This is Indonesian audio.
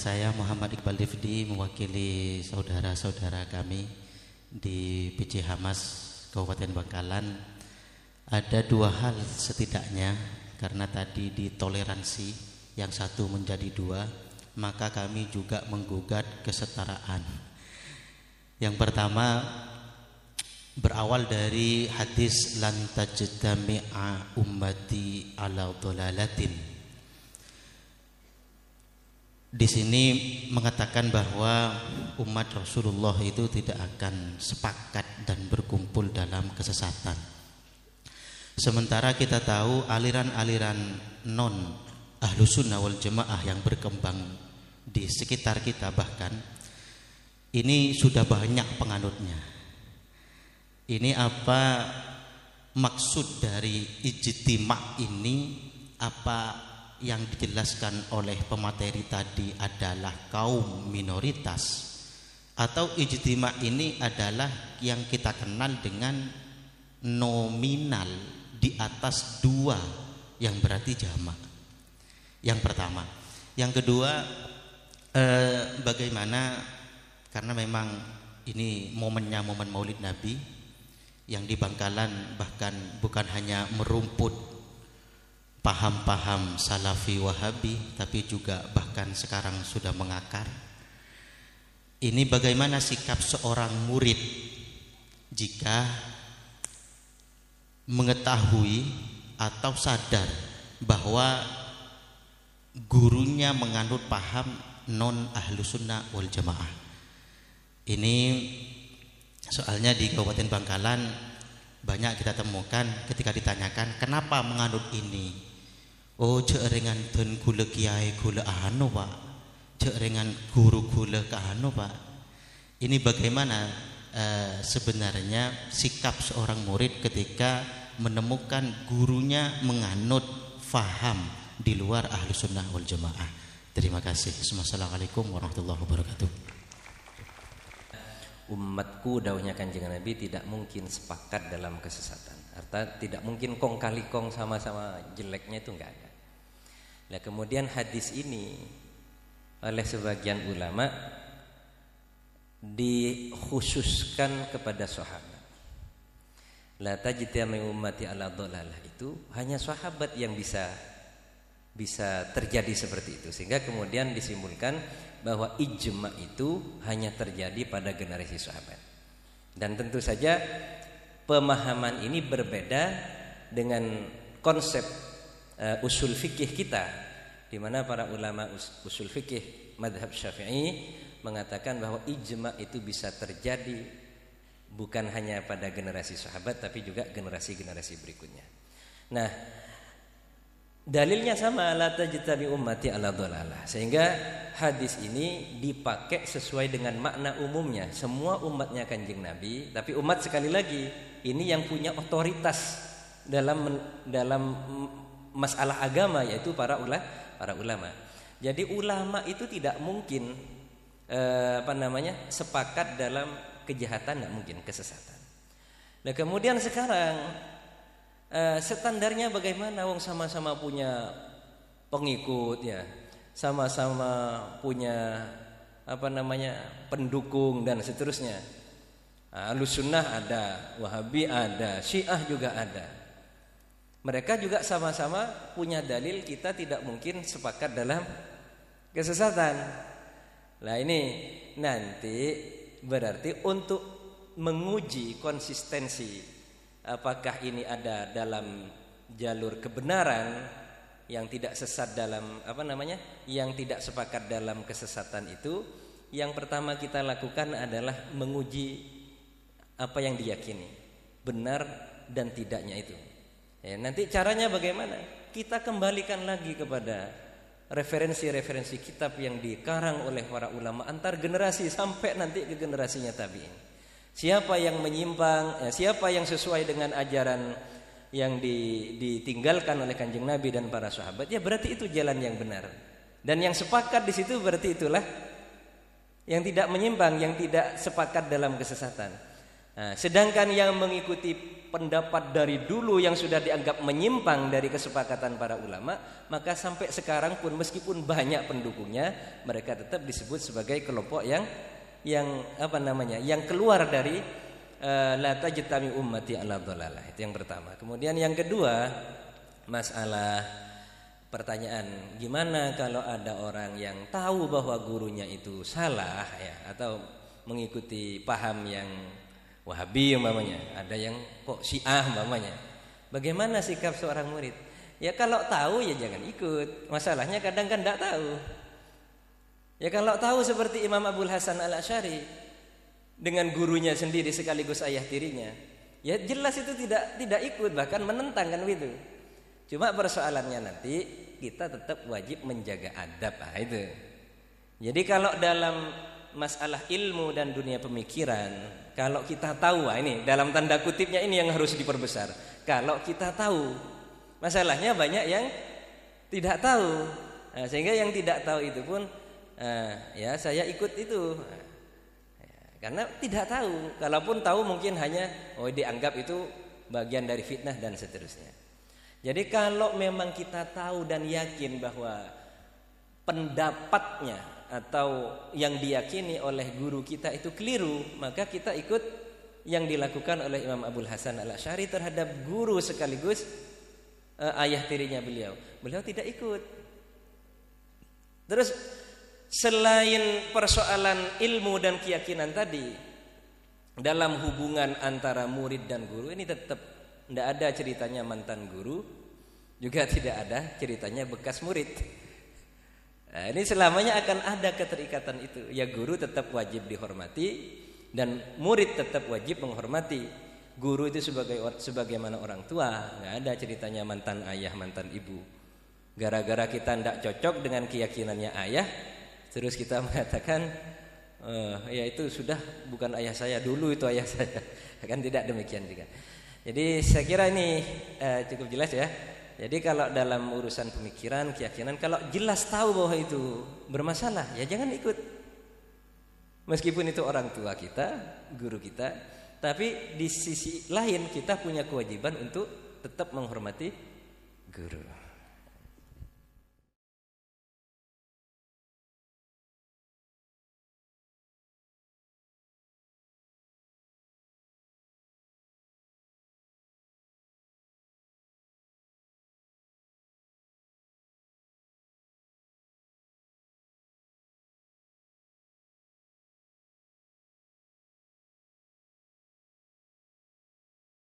saya Muhammad Iqbal Difdi mewakili saudara-saudara kami di PJ Hamas Kabupaten Bangkalan. Ada dua hal setidaknya karena tadi ditoleransi yang satu menjadi dua, maka kami juga menggugat kesetaraan. Yang pertama berawal dari hadis lan tajtami'a ummati ala dhalalatin. Di sini mengatakan bahwa umat Rasulullah itu tidak akan sepakat dan berkumpul dalam kesesatan. Sementara kita tahu aliran-aliran non ahlu sunnah wal jemaah yang berkembang di sekitar kita bahkan ini sudah banyak penganutnya. Ini apa maksud dari ijtima ini apa yang dijelaskan oleh pemateri tadi adalah kaum minoritas atau ijtima ini adalah yang kita kenal dengan nominal di atas dua yang berarti jamak. Yang pertama, yang kedua eh, bagaimana karena memang ini momennya momen Maulid Nabi yang di Bangkalan bahkan bukan hanya merumput paham-paham salafi wahabi tapi juga bahkan sekarang sudah mengakar. Ini bagaimana sikap seorang murid jika mengetahui atau sadar bahwa gurunya menganut paham non ahlu sunnah wal jamaah? Ini soalnya di Kabupaten Bangkalan banyak kita temukan ketika ditanyakan kenapa menganut ini Oh cek ringan ten gula kiai gula anu pak. Cek ringan guru gula ke anu pak. Ini bagaimana uh, sebenarnya sikap seorang murid ketika menemukan gurunya menganut faham di luar ahlu sunnah wal jamaah? Terima kasih. Assalamualaikum warahmatullahi wabarakatuh. Umatku daunnya kanjeng Nabi tidak mungkin sepakat dalam kesesatan. Artinya tidak mungkin kong kali kong sama-sama jeleknya itu enggak ada Nah kemudian hadis ini oleh sebagian ulama dikhususkan kepada sahabat. La tajtami ummati ala dhalalah itu hanya sahabat yang bisa bisa terjadi seperti itu sehingga kemudian disimpulkan bahwa ijma itu hanya terjadi pada generasi sahabat. Dan tentu saja pemahaman ini berbeda dengan konsep uh, usul fikih kita di mana para ulama usul fikih madhab syafi'i mengatakan bahwa ijma itu bisa terjadi bukan hanya pada generasi sahabat tapi juga generasi-generasi berikutnya. Nah, dalilnya sama la tajtabi ummati ala dhalalah. Sehingga hadis ini dipakai sesuai dengan makna umumnya. Semua umatnya Kanjeng Nabi, tapi umat sekali lagi ini yang punya otoritas dalam dalam masalah agama yaitu para ulama para ulama. Jadi ulama itu tidak mungkin eh, apa namanya sepakat dalam kejahatan nggak mungkin kesesatan. Nah kemudian sekarang eh, standarnya bagaimana? Wong sama-sama punya pengikut ya, sama-sama punya apa namanya pendukung dan seterusnya. Nah, sunnah ada, Wahabi ada, Syiah juga ada. Mereka juga sama-sama punya dalil kita tidak mungkin sepakat dalam kesesatan. Nah ini nanti berarti untuk menguji konsistensi apakah ini ada dalam jalur kebenaran yang tidak sesat dalam apa namanya yang tidak sepakat dalam kesesatan itu yang pertama kita lakukan adalah menguji apa yang diyakini benar dan tidaknya itu Ya, nanti caranya bagaimana? Kita kembalikan lagi kepada referensi-referensi kitab yang dikarang oleh para ulama antar generasi sampai nanti ke generasinya tabi'in. Siapa yang menyimpang, ya, siapa yang sesuai dengan ajaran yang ditinggalkan oleh kanjeng Nabi dan para sahabat, ya berarti itu jalan yang benar. Dan yang sepakat di situ berarti itulah yang tidak menyimpang, yang tidak sepakat dalam kesesatan. Nah, sedangkan yang mengikuti pendapat dari dulu yang sudah dianggap menyimpang dari kesepakatan para ulama, maka sampai sekarang pun meskipun banyak pendukungnya, mereka tetap disebut sebagai kelompok yang yang apa namanya? yang keluar dari uh, la tajtami ummati ala dhalalah. Itu yang pertama. Kemudian yang kedua, masalah pertanyaan, gimana kalau ada orang yang tahu bahwa gurunya itu salah ya atau mengikuti paham yang Wahabi umpamanya, ada yang kok Syiah umpamanya. Bagaimana sikap seorang murid? Ya kalau tahu ya jangan ikut. Masalahnya kadang kan tidak tahu. Ya kalau tahu seperti Imam Abdul Hasan Al Ashari dengan gurunya sendiri sekaligus ayah tirinya, ya jelas itu tidak tidak ikut bahkan menentang kan itu. Cuma persoalannya nanti kita tetap wajib menjaga adab ah itu. Jadi kalau dalam masalah ilmu dan dunia pemikiran kalau kita tahu, ini dalam tanda kutipnya ini yang harus diperbesar. Kalau kita tahu, masalahnya banyak yang tidak tahu. Nah, sehingga yang tidak tahu itu pun, uh, ya saya ikut itu. karena tidak tahu. Kalaupun tahu mungkin hanya, oh dianggap itu bagian dari fitnah dan seterusnya. Jadi kalau memang kita tahu dan yakin bahwa pendapatnya atau yang diyakini oleh guru kita itu keliru, maka kita ikut yang dilakukan oleh Imam Abdul Hasan Al Asy'ari terhadap guru sekaligus uh, ayah tirinya beliau. Beliau tidak ikut. Terus selain persoalan ilmu dan keyakinan tadi dalam hubungan antara murid dan guru ini tetap tidak ada ceritanya mantan guru, juga tidak ada ceritanya bekas murid. Nah, ini selamanya akan ada keterikatan itu. Ya guru tetap wajib dihormati dan murid tetap wajib menghormati. Guru itu sebagai sebagaimana orang tua, nggak ada ceritanya mantan ayah, mantan ibu. Gara-gara kita tidak cocok dengan keyakinannya ayah, terus kita mengatakan, e, ya itu sudah bukan ayah saya dulu itu ayah saya. Kan tidak demikian juga. Jadi saya kira ini eh, cukup jelas ya. Jadi kalau dalam urusan pemikiran, keyakinan, kalau jelas tahu bahwa itu bermasalah, ya jangan ikut. Meskipun itu orang tua kita, guru kita, tapi di sisi lain kita punya kewajiban untuk tetap menghormati guru.